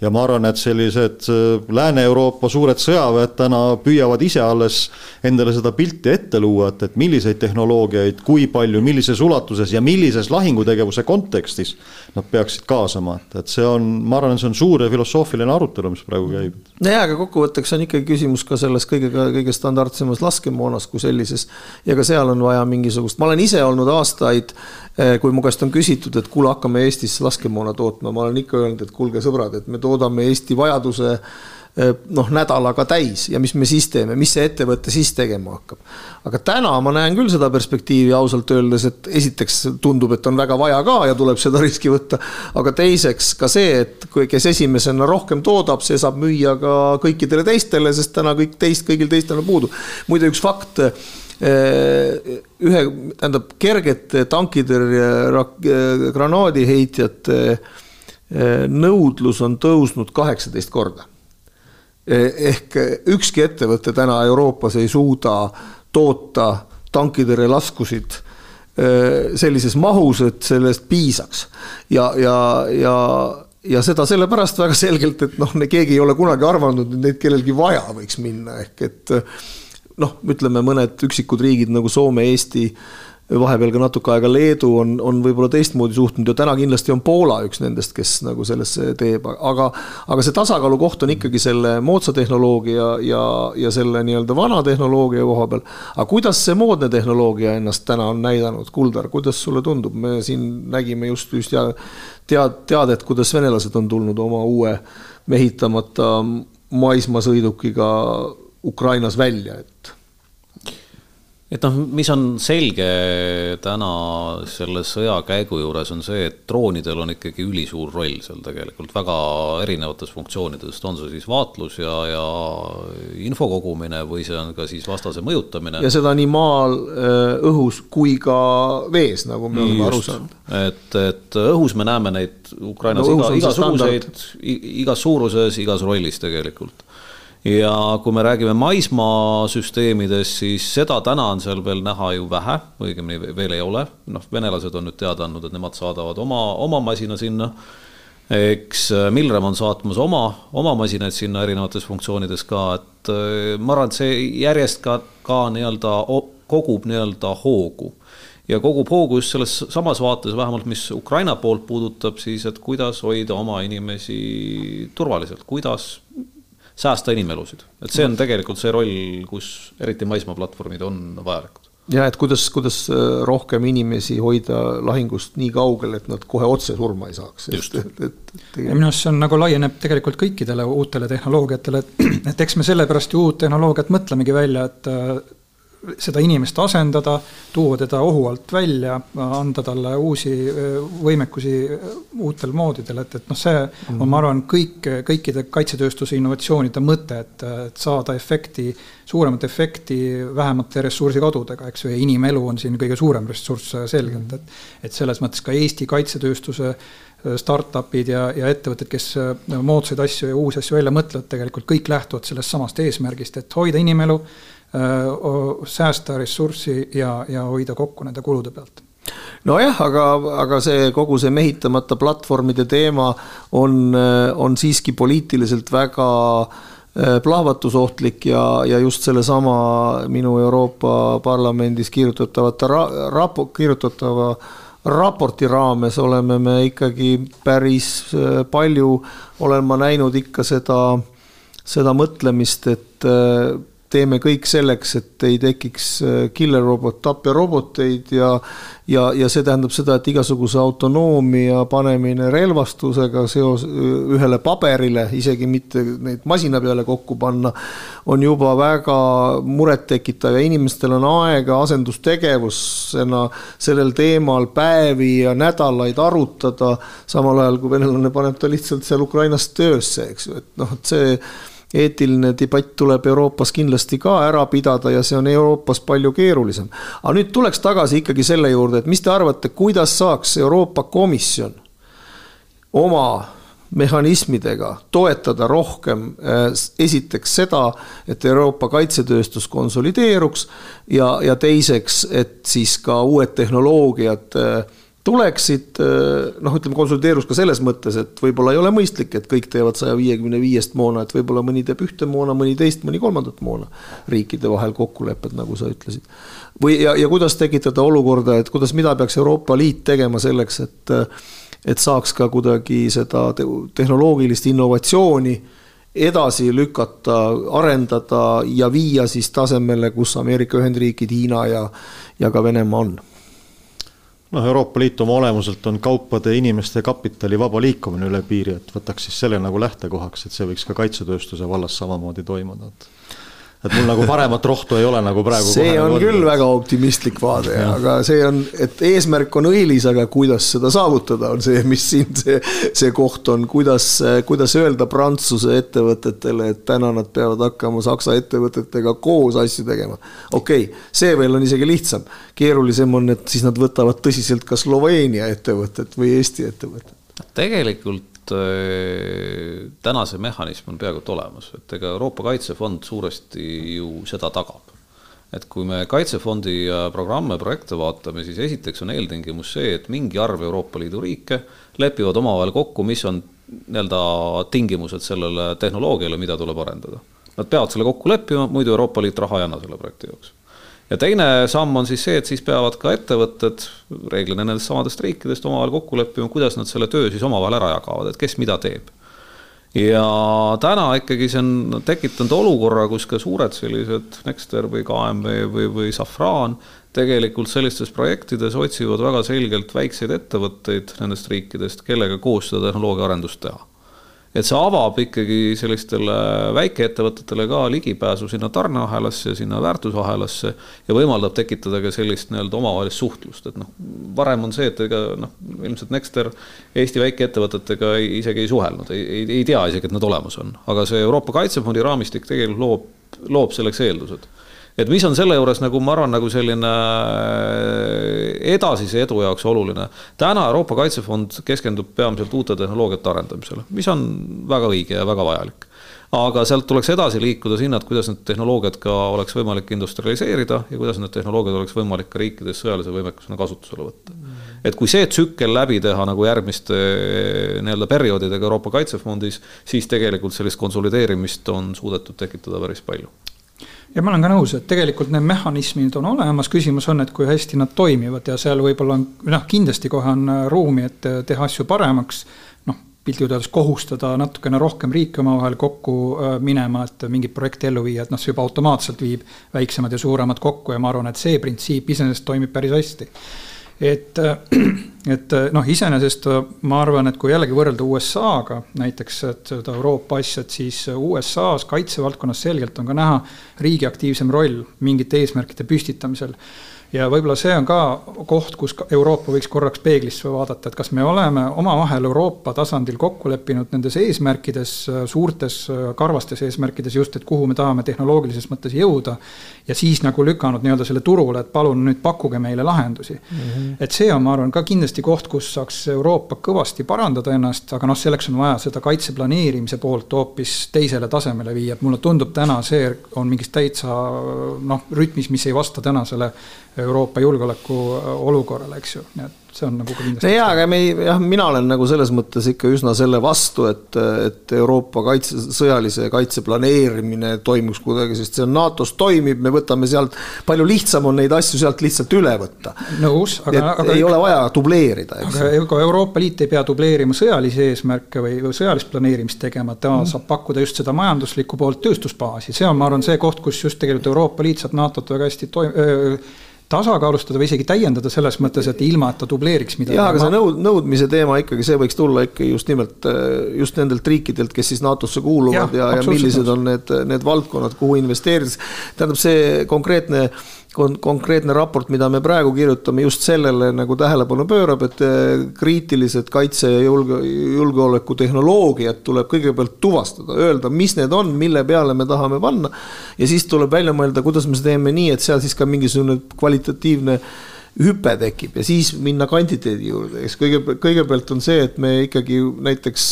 ja ma arvan, et sellised äh, Lääne-Euroopa suured sõjaväed täna püüavad ise alles endale seda pilti ette luua, et, et milliseid tehnoloogiaid, kui palju, millises ulatuses ja millises lahingutegevuse kontekstis nad peaksid kaasama, et, et see on, ma arvan, see on suur ja filosoofiline arutelu, mis praegu käib. nojah, aga kokkuvõtteks on ikkagi küsimus ka selles kõige, kõige standardsemas laskemoonas kui sellises ja ka seal on vaja mingisugust, ma olen ise olnud aastaid Eh, kui mu käest on küsitud, et kuule, hakkame Eestis laskemoona tootma, ma olen ikka öelnud, et kuulge, sõbrad, et me toodame Eesti vajaduse eh, noh, nädalaga täis ja mis me siis teeme, mis see ettevõte siis tegema hakkab. aga täna ma näen küll seda perspektiivi ausalt öeldes, et esiteks tundub, et on väga vaja ka ja tuleb seda [LAUGHS] riski võtta. aga teiseks ka see, et kui, kes esimesena rohkem toodab, see saab müüa ka kõikidele teistele, sest täna kõik teist, kõigil teistel on puudu. muide, üks fakt ühe, tähendab kergete tankitõrje granaadiheitjate äh, nõudlus on tõusnud kaheksateist korda. ehk ükski ettevõte täna Euroopas ei suuda toota tankitõrjelaskusid sellises mahus, et sellest piisaks. ja, ja, ja ja seda sellepärast väga selgelt, et noh, keegi ei ole kunagi arvanud, et neid kellelgi vaja võiks minna, ehk et noh, ütleme mõned üksikud riigid nagu Soome, Eesti, vahepeal ka natuke aega Leedu on, on võib-olla teistmoodi suhtunud ja täna kindlasti on Poola üks nendest, kes nagu sellesse teeb, aga, aga see tasakaalu koht on ikkagi selle moodsa tehnoloogia ja, ja selle nii-öelda vana tehnoloogia koha peal. aga kuidas see moodne tehnoloogia ennast täna on näidanud, Kuldar, kuidas sulle tundub, me siin nägime just, just ja tead, teadet, kuidas venelased on tulnud oma uue mehitamata maismaasõidukiga Ukrainas välja, et et noh, mis on selge täna selle sõja käigu juures, on see, et droonidel on ikkagi ülisuur roll seal tegelikult väga erinevates funktsioonides, on see siis vaatlus ja, ja info kogumine või see on ka siis vastase mõjutamine. ja seda nii maal, õhus kui ka vees, nagu me oleme aru saanud. et, et õhus me näeme neid Ukrainas no, iga, igasuguseid, igas suuruses, igas rollis tegelikult ja kui me räägime maismaasüsteemidest, siis seda täna on seal veel näha ju vähe, õigemini veel ei ole. noh, venelased on nüüd teada andnud, et nemad saadavad oma, oma masina sinna. eks äh, Milrem on saatmas oma, oma masinaid sinna erinevates funktsioonides ka, et äh, ma arvan, et see järjest ka, ka nii-öelda kogub nii-öelda hoogu ja kogub hoogu just selles samas vaates, vähemalt mis Ukraina poolt puudutab, siis et kuidas hoida oma inimesi turvaliselt, kuidas säästa inimelusid, et see on tegelikult see roll, kus eriti maismaaplatvormid on vajalikud ja et kuidas, kuidas äh, rohkem inimesi hoida lahingust nii kaugel, et nad kohe otse surma ei saaks. just. minu arust see on nagu laieneb tegelikult kõikidele uutele tehnoloogiatele, et, et eks me sellepärast ju uut tehnoloogiat mõtlemegi välja, et äh, seda inimest asendada, tuua teda ohu alt välja, anda talle uusi võimekusi uutel moodidel, et, et noh, see on, ma arvan, kõik, kõikide kaitsetööstuse innovatsioonide mõte, et, et saada efekti, suuremat efekti vähemate ressursikadudega, eks ju, ja inimelu on siin kõige suurem ressurss selgelt, et et selles mõttes ka Eesti kaitsetööstuse startup'id ja, ja ettevõtted, kes moodsaid asju ja uusi asju välja mõtlevad, tegelikult kõik lähtuvad sellest samast eesmärgist, et hoida inimelu säästa ressurssi ja, ja hoida kokku nende kulude pealt. Nojah, aga, aga see kogu see mehitamata platvormide teema on, on siiski poliitiliselt väga plahvatusohtlik ja, ja just sellesama minu Euroopa Parlamendis kirjutatavate ra, rapo-, kirjutatava raporti raames oleme me ikkagi päris palju, olen ma näinud ikka seda, seda mõtlemist, et teeme kõik selleks, et ei tekiks äh, killer robot, tapjaroboteid ja ja, ja see tähendab seda, et igasuguse autonoomia panemine relvastusega seos ühele paberile, isegi mitte neid masina peale kokku panna, on juba väga murettekitav ja inimestel on aega asendustegevusena sellel teemal päevi ja nädalaid arutada, samal ajal kui venelane paneb ta lihtsalt seal Ukrainas töösse, eks ju, et noh, et see eetiline debatt tuleb Euroopas kindlasti ka ära pidada ja see on Euroopas palju keerulisem. aga nüüd tuleks tagasi ikkagi selle juurde, et mis te arvate, kuidas saaks Euroopa Komisjon oma mehhanismidega toetada rohkem äh, esiteks seda, et Euroopa kaitsetööstus konsolideeruks ja, ja teiseks, et siis ka uued tehnoloogiad äh, tuleksid, eh, noh, ütleme konsolideerus ka selles mõttes, et võib-olla ei ole mõistlik, et kõik teevad saja viiekümne viiest moona, et võib-olla mõni teeb ühte moona, mõni teist, mõni kolmandat moona. riikide vahel kokkulepped, nagu sa ütlesid. või, ja, ja kuidas tekitada olukorda, et kuidas, mida peaks Euroopa Liit tegema selleks, et et saaks ka kuidagi seda tehnoloogilist innovatsiooni edasi lükata, arendada ja viia siis tasemele, kus Ameerika Ühendriigid, Hiina ja, ja ka Venemaa on noh, Euroopa Liit oma olemuselt on kaupade, inimeste ja kapitali vaba liikumine üle piiri, et võtaks siis selle nagu lähtekohaks, et see võiks ka kaitsetööstuse vallas samamoodi toimuda, et et mul nagu paremat rohtu ei ole nagu praegu. see on küll olnud. väga optimistlik vaade, aga see on, et eesmärk on õilis, aga kuidas seda saavutada, on see, mis siin see, see koht on, kuidas, kuidas öelda Prantsuse ettevõtetele, et täna nad peavad hakkama Saksa ettevõtetega koos asju tegema. okei okay,, see veel on isegi lihtsam, keerulisem on, et siis nad võtavad tõsiselt ka Sloveenia ettevõtet või Eesti ettevõtet. tegelikult täna see mehhanism on peaaegu et olemas, et ega Euroopa Kaitsefond suuresti ju seda tagab. et kui me Kaitsefondi programme, projekte vaatame, siis esiteks on eeltingimus see, et mingi arv Euroopa Liidu riike lepivad omavahel kokku, mis on nii-öelda tingimused sellele tehnoloogiale, mida tuleb arendada. Nad peavad selle kokku leppima, muidu Euroopa Liit raha ei anna selle projekti jaoks ja teine samm on siis see, et siis peavad ka ettevõtted reeglina nendest samadest riikidest omavahel kokku leppima, kuidas nad selle töö siis omavahel ära jagavad, et kes mida teeb. ja täna ikkagi see on tekitanud olukorra, kus ka suured sellised Nexter või KMV või, või Safran tegelikult sellistes projektides otsivad väga selgelt väikseid ettevõtteid nendest riikidest, kellega koos seda tehnoloogiaarendust teha et see avab ikkagi sellistele väikeettevõtetele ka ligipääsu sinna tarneahelasse, sinna väärtusahelasse ja võimaldab tekitada ka sellist nii-öelda omavahelist suhtlust, et noh, varem on see, et ega noh, ilmselt Nexter Eesti väikeettevõtetega isegi ei suhelnud, ei, ei, ei tea isegi, et nad olemas on, aga see Euroopa Kaitsefondi raamistik tegelikult loob, loob selleks eeldused et mis on selle juures nagu ma arvan, nagu selline äh, edasise edu jaoks oluline. täna Euroopa Kaitsefond keskendub peamiselt uute tehnoloogiate arendamisele, mis on väga õige ja väga vajalik aga sealt tuleks edasi liikuda sinna, et kuidas need tehnoloogiad ka oleks võimalik industrialiseerida ja kuidas need tehnoloogiad oleks võimalik ka riikides sõjalise võimekusena kasutusele võtta. et kui see tsükkel läbi teha nagu järgmiste nii-öelda perioodidega Euroopa Kaitsefondis, siis tegelikult sellist konsolideerimist on suudetud tekitada päris palju ja ma olen ka nõus, et tegelikult need mehhanismid on olemas, küsimus on, et kui hästi nad toimivad ja seal võib-olla on, noh, kindlasti kohe on ruumi, et teha asju paremaks. noh, piltlikult öeldes kohustada natukene rohkem riike omavahel kokku äh, minema, et mingit projekti ellu viia, et noh, see juba automaatselt viib väiksemad ja suuremad kokku. Ja ma arvan, et see printsiip iseenesest toimib päris hästi et, et noh, iseenesest ma arvan, et kui jällegi võrrelda USA-ga näiteks, seda Euroopa asja, et siis USA-s kaitsevaldkonnas selgelt on ka näha riigi aktiivsem roll mingite eesmärkide püstitamisel ja võib-olla see on ka koht, kus Euroopa võiks korraks peeglisse vaadata, et kas me oleme omavahel Euroopa tasandil kokku leppinud nendes eesmärkides, suurtes karvastes eesmärkides just, et kuhu me tahame tehnoloogilises mõttes jõuda. ja siis nagu lükanud nii-öelda selle turule, et palun nüüd pakkuge meile lahendusi mm. -hmm. et see on, ma arvan, ka kindlasti koht, kus saaks Euroopa kõvasti parandada ennast, aga noh, selleks on vaja seda kaitseplaneerimise poolt hoopis teisele tasemele viia, et mulle tundub täna see on mingis täitsa noh, rütmis, mis ei vasta tänasele Euroopa julgeoleku olukorrale, eks ju, nii et see on nagu ka kindlasti. jaa, aga me ei, jah, mina olen nagu selles mõttes ikka üsna selle vastu, et, et Euroopa kaitse, sõjalise kaitse planeerimine toimuks kuidagi, sest see on NATO-s toimib, me võtame sealt, palju lihtsam on neid asju sealt lihtsalt üle võtta. nõus, aga, aga. ei ole vaja dubleerida, eks. aga ega Euroopa Liit ei pea dubleerima sõjalisi eesmärke või, või sõjalist planeerimist tegema, ta mm. saab pakkuda just seda majanduslikku poolt, tööstusbaasi, see on, ma arvan, see koht, kus just tegelikult Euroopa Liit saab NATO-t väga hästi toim-, tasakaalustada või isegi täiendada selles mõttes, et ilma, et ta dubleeriks midagi. jah, aga see nõud-, nõudmise teema ikkagi, see võiks tulla ikka just nimelt äh, just nendelt riikidelt, kes siis NATO-sse kuuluvad ja, ja, ja millised on need, need valdkonnad, kuhu investeerides. tähendab, see konkreetne kon-, konkreetne raport, mida me praegu kirjutame, just sellele nagu tähelepanu pöörab, et eh, kriitilised kaitse ja julge-, julgeolekutehnoloogiad tuleb kõigepealt tuvastada, öelda, mis need on, mille peale me tahame panna. ja siis tuleb välja mõelda, kuidas me seda teeme nii, et seal siis ka mingisugune kvalitatiivne hüpe tekib ja siis minna kvantiteedi juurde, eks kõige, kõigepealt on see, et me ikkagi näiteks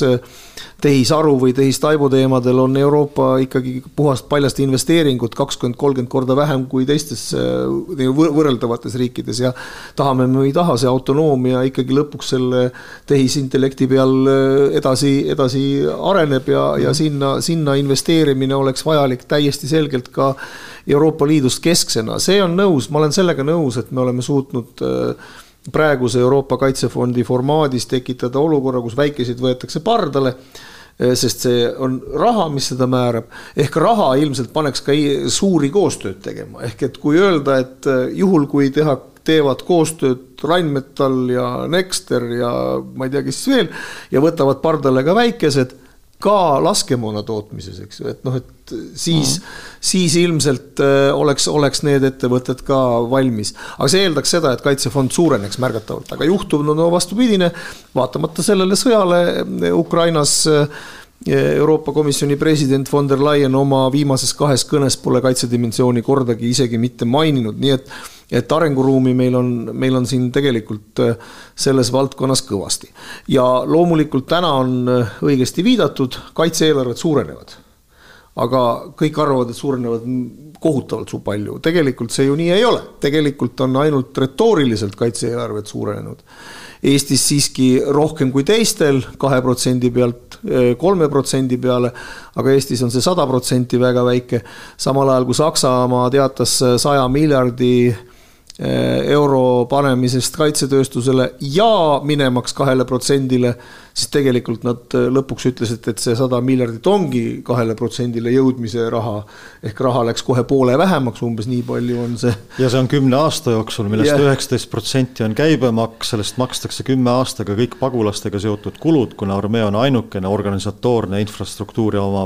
tehisaru või tehistaibu teemadel on Euroopa ikkagi puhast paljast investeeringut kakskümmend, kolmkümmend korda vähem kui teistes äh, võrreldavates riikides ja tahame me või ei taha, see autonoomia ikkagi lõpuks selle tehisintellekti peal äh, edasi, edasi areneb ja, ja mhm. sinna, sinna investeerimine oleks vajalik täiesti selgelt ka Euroopa Liidust kesksena, see on nõus, ma olen sellega nõus, et me oleme suutnud äh, praeguse Euroopa Kaitsefondi formaadis tekitada olukorra, kus väikeseid võetakse pardale Eh, sest see on raha, mis seda määrab. ehk raha ilmselt paneks ka suuri koostööd tegema, ehk et kui öelda, et eh, juhul, kui teha, teevad koostööd Rheinmetall ja Nexter ja ma ei tea, kes veel ja võtavad pardale ka väikesed ka laskemoona tootmises, eks ju, et noh, et siis mm, siis ilmselt äh, oleks, oleks need ettevõtted ka valmis. aga see eeldaks seda, et kaitsefond suureneks märgatavalt, aga juhtuv no, no vastupidine, vaatamata sellele sõjale äh, Ukrainas äh, Euroopa Komisjoni president von der Leyen oma viimases kahes kõnes pole kaitsedimensiooni kordagi isegi mitte maininud, nii et et arenguruumi meil on, meil on siin tegelikult äh, selles valdkonnas kõvasti. ja loomulikult täna on äh, õigesti viidatud, kaitse-eelarved suurenevad. aga kõik arvavad, et suurenevad kohutavalt palju, tegelikult see ju nii ei ole, tegelikult on ainult retooriliselt kaitse-eelarved suurenenud. Eestis siiski rohkem kui teistel, kahe protsendi pealt äh, kolme protsendi peale, aga Eestis on see sada protsenti väga väike. samal ajal kui Saksamaa teatas saja miljardi euro panemisest kaitsetööstusele ja minemaks kahele protsendile, siis tegelikult nad eh, lõpuks ütlesid, et see sada miljardit ongi kahele protsendile jõudmise raha. ehk raha läks kohe poole vähemaks, umbes nii palju on see. ja see on kümne aasta jooksul, millest üheksateist protsenti on käibemaks, sellest makstakse kümme aastaga kõik pagulastega seotud kulud, kuna armee on ainukene organisatoorne infrastruktuuri oma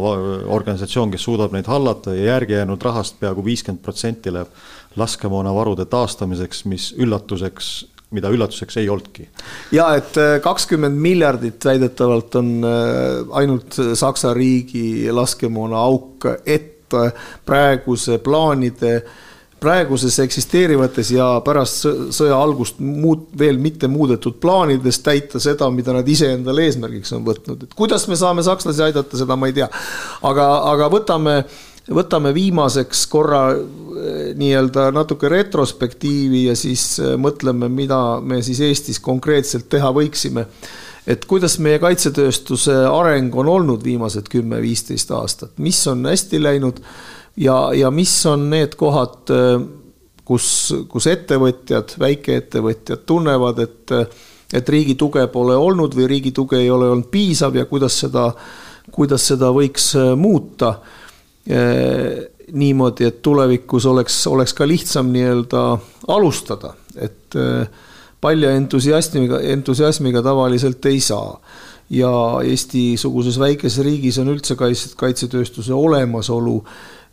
organisatsioon, kes suudab neid hallata ja järgi jäänud rahast peaaegu viiskümmend protsenti läheb laskemoonavarude taastamiseks, mis üllatuseks mida üllatuseks ei olnudki. ja et äh, kakskümmend miljardit väidetavalt on äh, ainult Saksa riigi laskemoona auk, et praeguse plaanide praeguses eksisteerivates ja pärast sõja algust muud, veel mitte muudetud plaanides täita seda, mida nad iseendale eesmärgiks on võtnud, et kuidas me saame sakslasi aidata, seda ma ei tea. aga, aga võtame äh, võtame viimaseks korra eh, nii-öelda natuke retrospektiivi ja siis eh, mõtleme, mida me siis Eestis konkreetselt teha võiksime. et kuidas meie kaitsetööstuse areng on olnud viimased kümme-viisteist aastat, mis on hästi läinud, ja, ja mis on need kohad, kus, kus ettevõtjad, väikeettevõtjad tunnevad, et, et riigi tuge pole olnud või riigi tuge ei ole olnud piisav ja kuidas seda, kuidas seda võiks muuta niimoodi, et tulevikus oleks, oleks ka lihtsam nii-öelda alustada, et palja entusiasmiga, entusiasmiga tavaliselt ei saa. ja Eesti-suguses väikeses riigis on üldse kaitse, kaitsetööstuse olemasolu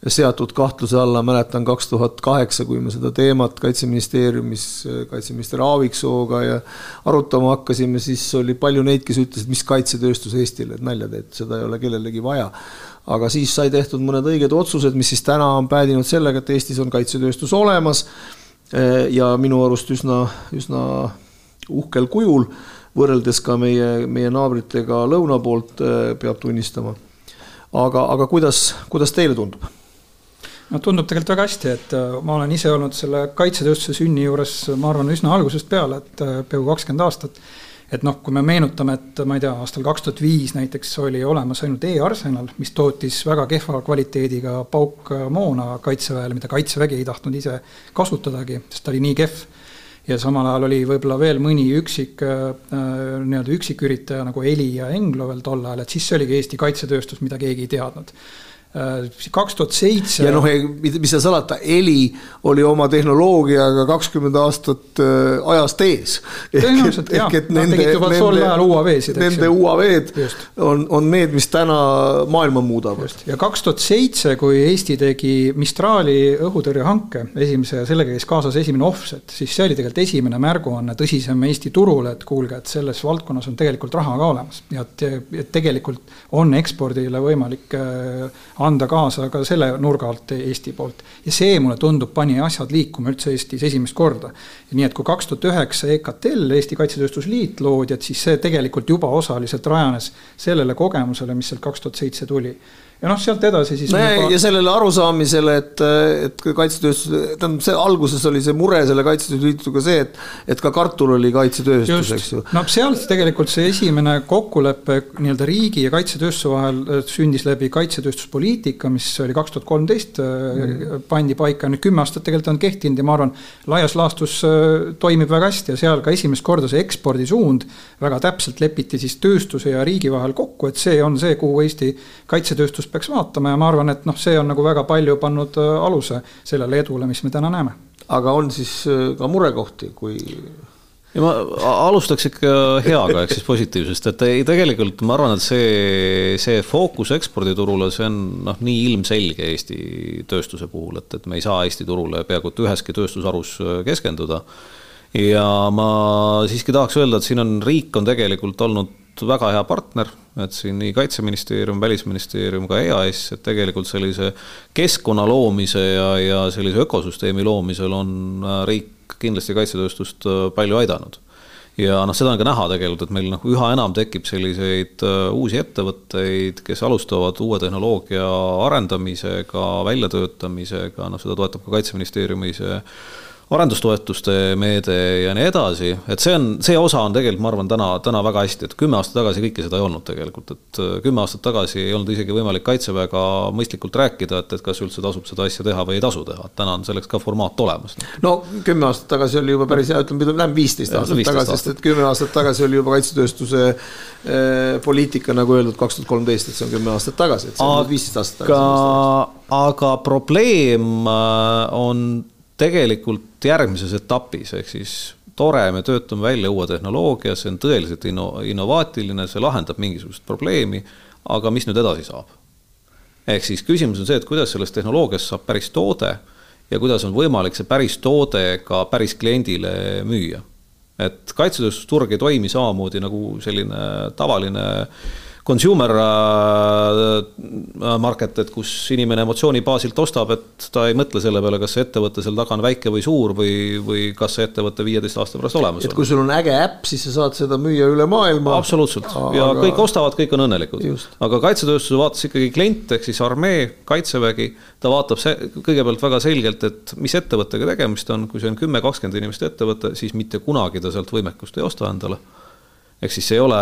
seatud kahtluse alla, mäletan kaks tuhat kaheksa, kui me seda teemat Kaitseministeeriumis kaitseminister Aaviksooga ja arutama hakkasime, siis oli palju neid, kes ütlesid, mis kaitsetööstus Eestile, et nalja teed, seda ei ole kellelegi vaja. aga siis sai tehtud mõned õiged otsused, mis siis täna on päädinud sellega, et Eestis on kaitsetööstus olemas ja minu arust üsna, üsna uhkel kujul, võrreldes ka meie, meie naabritega lõuna poolt, peab tunnistama. aga, aga kuidas, kuidas teile tundub? No tundub tegelikult väga hästi, et äh, ma olen ise olnud selle kaitsetööstuse sünni juures, ma arvan, üsna algusest peale, et äh, peaaegu kakskümmend aastat. et noh, kui me meenutame, et ma ei tea, aastal kaks tuhat viis näiteks oli olemas ainult e-arsenal, mis tootis väga kehva kvaliteediga paukmoona kaitseväele, mida kaitsevägi ei tahtnud ise kasutadagi, sest ta oli nii kehv ja samal ajal oli võib-olla veel mõni üksik äh, nii-öelda üksiküritaja nagu Heli ja Englo veel tol ajal, et siis see oligi Eesti kaitsetööstus, mida keegi ei teadnud Äh, kaks tuhat seitse. ja noh, mis seal salata, heli oli oma tehnoloogiaga kakskümmend aastat äh, ajast ees. tõenäoliselt jah, nad tegid juba tol ajal UAV-sid. Nende UAV-d on, on need, mis täna maailma muudavad. ja kaks tuhat seitse, kui Eesti tegi Mistrali õhutõrjehanke esimese ja sellega käis kaasas esimene offset, siis see oli tegelikult esimene märguanne tõsisem Eesti turule, et kuulge, et selles valdkonnas on tegelikult raha ka olemas ja et, et tegelikult on ekspordile võimalik äh, anda kaasa ka selle nurga alt Eesti poolt. ja see mulle tundub, pani asjad liikuma üldse Eestis esimest korda. nii et kui kaks tuhat üheksa EKTL, Eesti Kaitsetööstusliit loodi, et siis see tegelikult juba osaliselt rajanes sellele kogemusele, mis sealt kaks tuhat seitse tuli ja noh, sealt edasi siis no. Juba... ja sellele arusaamisele, et, et kaitsetööstus, tähendab see alguses oli see mure selle kaitsetööstusliiduga see, et, et ka kartul oli kaitsetööstus, eks ju. no seal siis tegelikult see esimene kokkulepe nii-öelda riigi ja kaitsetööstuse vahel äh, sündis läbi kaitsetööstuspoliitika, mis oli kaks tuhat kolmteist mm. pandi paika, nüüd kümme aastat tegelikult on kehtinud ja ma arvan, laias laastus äh, toimib väga hästi ja seal ka esimest korda see ekspordisuund väga täpselt lepiti siis tööstuse ja riigi vahel kokku, et see on see, kuhu Eesti kaitsetööstus peaks vaatama ja ma arvan, et noh, see on nagu väga palju pannud äh, aluse sellele edule, mis me täna näeme. aga on siis äh, ka murekohti, kui ja ma alustaks ikka heaga, ehk siis positiivsest, et ei, tegelikult ma arvan, et see, see fookus eksporditurule, see on noh, nii ilmselge Eesti tööstuse puhul, et, et me ei saa Eesti turule peaaegu et üheski tööstusharus äh, keskenduda. ja ma siiski tahaks öelda, et siin on, riik on tegelikult olnud väga hea partner, et siin nii Kaitseministeerium, Välisministeerium, ka EAS, et tegelikult sellise keskkonna loomise ja, ja sellise ökosüsteemi loomisel on äh, riik kindlasti kaitsetööstust äh, palju aidanud. ja noh, seda on ka näha tegelikult, et meil noh, üha enam tekib selliseid äh, uusi ettevõtteid, kes alustavad uue tehnoloogia arendamisega, väljatöötamisega, noh, seda toetab ka Kaitseministeeriumi see arendustoetuste meede ja nii edasi, et see on, see osa on tegelikult, ma arvan, täna, täna väga hästi, et kümme aastat tagasi kõike seda ei olnud tegelikult, et äh, kümme aastat tagasi ei olnud isegi võimalik Kaitseväega mõistlikult rääkida, et, et kas üldse tasub seda asja teha või ei tasu teha, et täna on selleks ka formaat olemas. no kümme aastat tagasi oli juba päris hea, ütleme, läheb viisteist aastat tagasi, sest et kümme aastat tagasi oli juba kaitsetööstuse äh, poliitika, nagu öeldud, kaks tuhat kolmteist, et see on kümme aastat tagasi, et see on viisteist aastat tagasi. aga probleem äh, on tegelikult järgmises etapis, ehk siis tore, me töötame välja uue tehnoloogia, see on tõeliselt inno-, innovaatiline, see lahendab mingisugust probleemi, aga mis nüüd edasi saab? ehk siis küsimus on see, et kuidas sellest tehnoloogiast saab päris toode ja kuidas on võimalik see päris toode ka päris kliendile müüa. et kaitsetööstusturg ei toimi samamoodi nagu selline tavaline äh, consumer äh, market, et kus inimene emotsiooni baasilt ostab, et ta ei mõtle selle peale, kas see ettevõte seal taga on väike või suur või, või kas see ettevõte viieteist aasta pärast olemas on. et kui sul on äge äpp, siis sa saad seda müüa üle maailma. absoluutselt ja aga... kõik ostavad, kõik on õnnelikud. aga kaitsetööstuse vaates ikkagi klient ehk siis armee, kaitsevägi, ta vaatab see kõigepealt väga selgelt, et mis ettevõttega tegemist on, kui see on kümme, kakskümmend inimest ettevõte, siis mitte kunagi ta sealt võimekust ei osta endale ehk siis see ei ole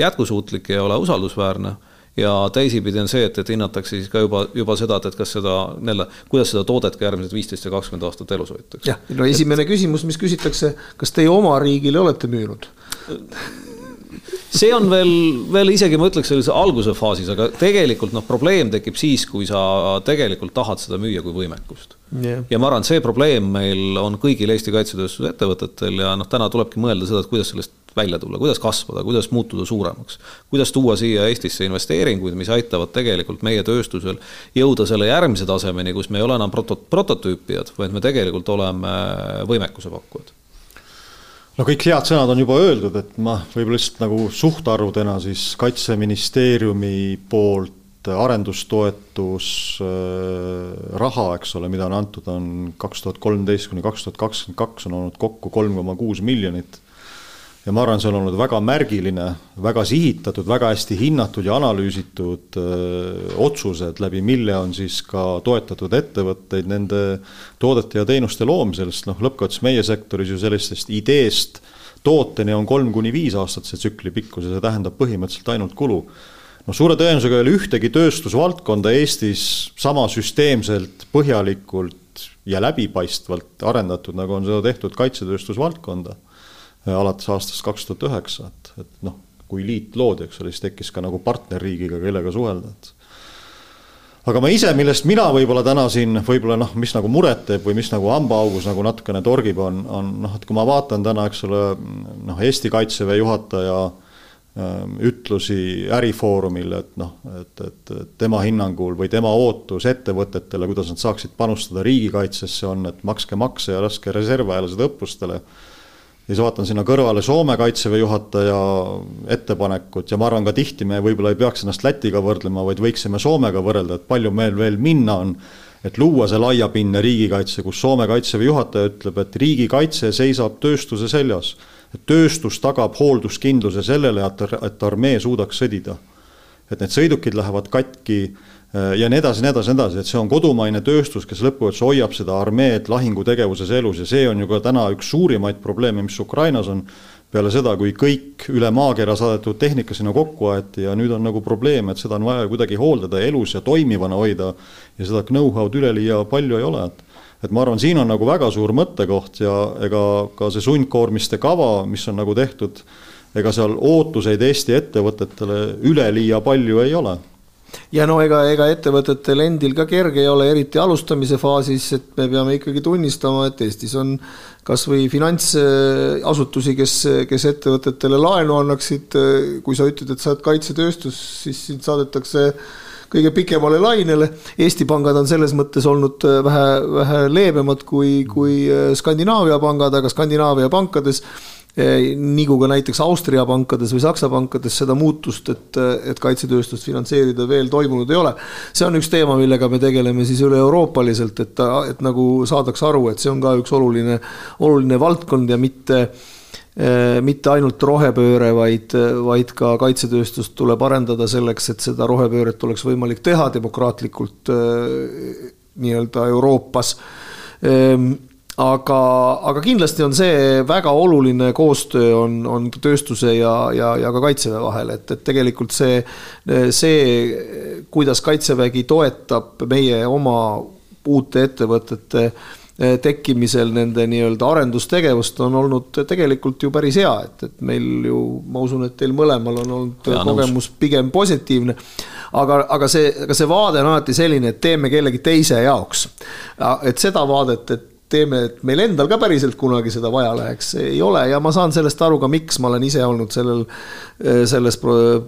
jätkusuutlik, ei ole usaldusväärne ja teisipidi on see, et, et hinnatakse siis ka juba, juba seda, et, et kas seda nii-öelda, kuidas seda toodet ka järgmised viisteist ja kakskümmend aastat elus hoitakse. jah, no esimene et... küsimus, mis küsitakse, kas teie oma riigile olete müünud? see on veel, veel isegi ma ütleks sellise alguse faasis, aga tegelikult noh, probleem tekib siis, kui sa tegelikult tahad seda müüa kui võimekust yeah.. ja ma arvan, see probleem meil on kõigil Eesti kaitsetööstuse ettevõtetel ja noh, täna tulebki mõelda seda, et kuidas sellest välja tulla, kuidas kasvada, kuidas muutuda suuremaks. kuidas tuua siia Eestisse investeeringuid, mis aitavad tegelikult meie tööstusel jõuda selle järgmise tasemeni, kus me ei ole enam proto-, prototüüpijad, vaid me tegelikult oleme võimekuse pakkujad no kõik head sõnad on juba öeldud, et ma võib-olla lihtsalt nagu suhtarvudena siis kaitseministeeriumi poolt arendustoetus äh, raha, eks ole, mida on antud, on kaks tuhat kolmteist kuni kaks tuhat kakskümmend kaks on olnud kokku kolm koma kuus miljonit ja ma arvan, see on olnud väga märgiline, väga sihitatud, väga hästi hinnatud ja analüüsitud öö, otsused, läbi mille on siis ka toetatud ettevõtteid nende toodete ja teenuste loomisel, sest noh, lõppkokkuvõttes meie sektoris ju sellistest ideest tooteni on kolm kuni viis aastat see tsükli pikkus ja see tähendab põhimõtteliselt ainult kulu. no suure tõenäosusega ei ole ühtegi tööstusvaldkonda Eestis sama süsteemselt, põhjalikult ja läbipaistvalt arendatud, nagu on seda tehtud kaitsetööstusvaldkonda Äh, alates aastast kaks tuhat üheksa, et, et noh, kui liit loodi, eks ole, siis tekkis ka nagu partnerriigiga, kellega suhelda, et. Aga ma ise, millest mina võib-olla täna siin võib-olla noh, mis nagu muret teeb või mis nagu hambaaugus nagu natukene torgib, on, on noh, et kui ma vaatan täna, eks ole, noh, Eesti Kaitseväe juhataja ähm, ütlusi Ärifoorumil, et noh, et, et, tema hinnangul või tema ootus ettevõtetele, kuidas nad saaksid panustada riigikaitsesse, on, et makske makse ja laske reservväelased õppustele ja siis vaatan sinna kõrvale Soome kaitseväe juhataja ettepanekut ja ma arvan ka tihti me võib-olla ei peaks ennast Lätiga võrdlema, vaid võiksime Soomega võrrelda, et palju meil veel minna on. et luua see laiapindne riigikaitse, kus Soome kaitseväe juhataja ütleb, et riigikaitse seisab tööstuse seljas. et tööstus tagab hoolduskindluse sellele, et, et armee suudaks sõdida. et need sõidukid lähevad katki ja nii edasi, nii edasi, nii edasi, et see on kodumaine tööstus, kes lõppkokkuvõttes hoiab seda armeed lahingutegevuses elus ja see on ju ka täna üks suurimaid probleeme, mis Ukrainas on. peale seda, kui kõik üle maakera saadetud tehnika sinna kokku aeti ja nüüd on nagu probleem, et seda on vaja kuidagi hooldada elus ja toimivana hoida. ja seda know-how'd üleliia palju ei ole, et et ma arvan, siin on nagu väga suur mõttekoht ja ega ka see sundkoormiste kava, mis on nagu tehtud, ega seal ootuseid Eesti ettevõtetele üleliia palju ei ole ja no ega, ega ettevõtetel endil ka kerge ei ole, eriti alustamise faasis, et me peame ikkagi tunnistama, et Eestis on kasvõi finantsasutusi, kes, kes ettevõtetele laenu annaksid. kui sa ütled, et sa oled kaitsetööstus, siis sind saadetakse kõige pikemale lainele. Eesti pangad on selles mõttes olnud vähe, vähe leebemad kui, kui Skandinaavia pangad, aga Skandinaavia pankades Eh, kui ka näiteks Austria pankades või Saksa pankades seda muutust, et, et kaitsetööstust finantseerida veel toimunud ei ole. see on üks teema, millega me tegeleme siis üle-euroopaliselt, et, et nagu saadaks aru, et see on ka üks oluline, oluline valdkond ja mitte eh, mitte ainult rohepööre, vaid, vaid ka kaitsetööstust tuleb arendada selleks, et seda rohepööret oleks võimalik teha demokraatlikult eh, nii-öelda Euroopas ehm, aga, aga kindlasti on see väga oluline koostöö on, on tööstuse ja, ja, ja ka kaitseväe vahel, et, et tegelikult see, see, kuidas kaitsevägi toetab meie oma uute ettevõtete eh, tekkimisel nende nii-öelda arendustegevust on olnud tegelikult ju päris hea, et, et meil ju, ma usun, et teil mõlemal on olnud ja, kogemus nõus. pigem positiivne. aga, aga see, aga see vaade on alati selline, et teeme kellegi teise jaoks. et seda vaadet, et teeme, et meil endal ka päriselt kunagi seda vaja läheks, ei ole. Ja ma saan sellest aru ka, miks ma olen ise olnud sellel, selles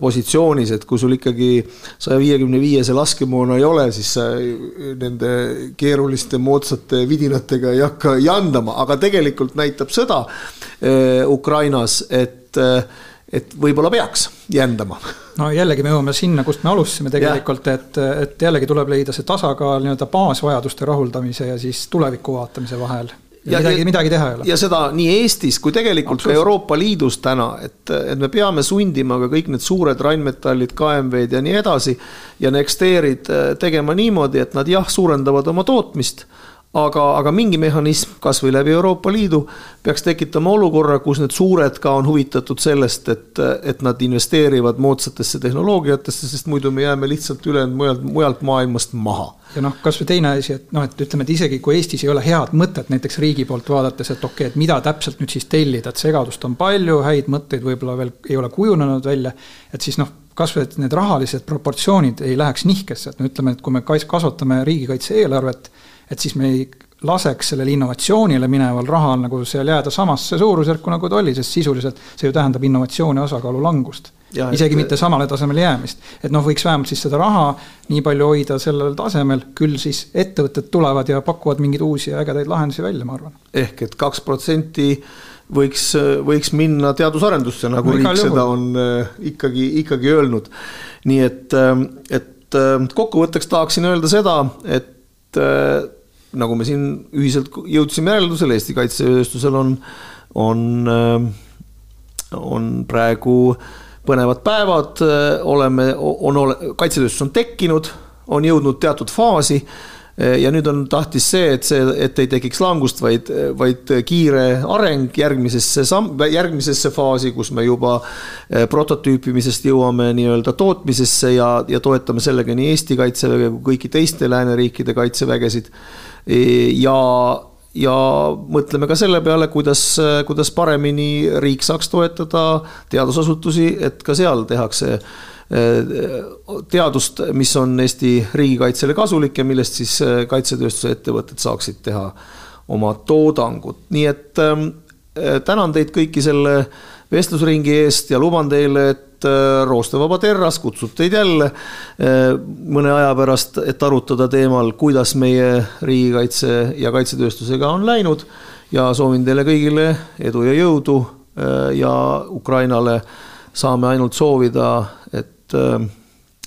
positsioonis, et kui sul ikkagi saja viiekümne viiese laskemoona ei ole, siis sa nende keeruliste moodsate vidinatega ei hakka jandama, aga tegelikult näitab sõda eh, Ukrainas, et eh, et võib-olla peaks jändama. no jällegi me jõuame sinna, kust me alustasime tegelikult, et, et jällegi tuleb leida see tasakaal nii-öelda baasvajaduste rahuldamise ja siis tuleviku vaatamise vahel. ja midagi, midagi teha ei ole. ja seda nii Eestis kui tegelikult ka Euroopa Liidus täna, et, et me peame sundima ka kõik need suured rainnmetallid, KMV-d ja nii edasi ja Nexterid tegema niimoodi, et nad jah, suurendavad oma tootmist aga, aga mingi mehhanism, kasvõi läbi Euroopa Liidu, peaks tekitama olukorra, kus need suured ka on huvitatud sellest, et, et nad investeerivad moodsatesse tehnoloogiatesse, sest muidu me jääme lihtsalt ülejäänud mujalt, mujalt maailmast maha. ja noh, kasvõi teine asi, et noh, et ütleme, et isegi kui Eestis ei ole head mõtet näiteks riigi poolt vaadates, et okei okay,, et mida täpselt nüüd siis tellida, et segadust on palju, häid mõtteid võib-olla veel ei ole kujunenud välja, et siis noh kasvõi, et need rahalised proportsioonid ei läheks nihkesse, et no ütleme, et kui me kasvatame riigikaitse eelarvet, et siis me ei laseks sellel innovatsioonile mineval rahal nagu seal jääda samasse suurusjärku, nagu ta oli, sest sisuliselt see ju tähendab innovatsiooni osakaalu langust. isegi et... mitte samale tasemele jäämist. et noh, võiks vähemalt siis seda raha nii palju hoida sellel tasemel, küll siis ettevõtted tulevad ja pakuvad mingeid uusi ja ägedaid lahendusi välja, ma arvan. ehk et kaks protsenti võiks, võiks minna teadusarendusse, nagu no, riik seda on äh, ikkagi, ikkagi öelnud. nii et, äh, et äh, kokkuvõtteks tahaksin öelda seda, et nagu me siin ühiselt jõudsime järeldusele, Eesti kaitsetööstusel on, on, on praegu põnevad päevad, oleme, on, kaitsetööstus on tekkinud, on jõudnud teatud faasi ja nüüd on tahtis see, et see, et ei tekiks langust, vaid, vaid kiire areng järgmisesse samm, järgmisesse faasi, kus me juba eh, prototüüpimisest jõuame nii-öelda tootmisesse ja, ja toetame sellega nii Eesti kaitseväge kui kõiki teiste lääneriikide kaitsevägesid. Eh, ja ja mõtleme ka selle peale, kuidas, kuidas paremini riik saaks toetada teadusasutusi, et ka seal tehakse teadust, mis on Eesti riigikaitsele kasulik ja millest siis äh, kaitsetööstuse ettevõtted saaksid teha oma toodangut, nii et ähm, äh, tänan teid kõiki selle vestlusringi eest ja luban teile, et äh, Roostevaba Terras kutsub teid jälle mõne aja pärast, et arutada teemal, kuidas meie riigikaitse ja kaitsetööstusega on läinud. ja soovin teile kõigile edu ja jõudu ja Ukrainale saame ainult soovida, et et äh,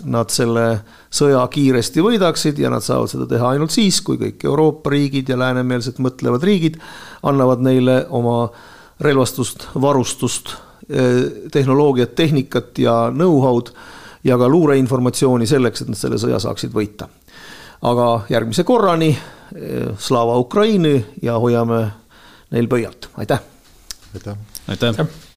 nad selle sõja kiiresti võidaksid ja nad saavad seda teha ainult siis, kui kõik Euroopa riigid ja läänemeelselt mõtlevad riigid annavad neile oma relvastust, varustust, äh, tehnoloogiat, tehnikat ja know-how'd ja ka luureinformatsiooni selleks, et nad selle sõja saaksid võita. aga järgmise korrani, äh, Slava Ukraini ja hoiame neil pöialt, aitäh! aitäh! aitäh!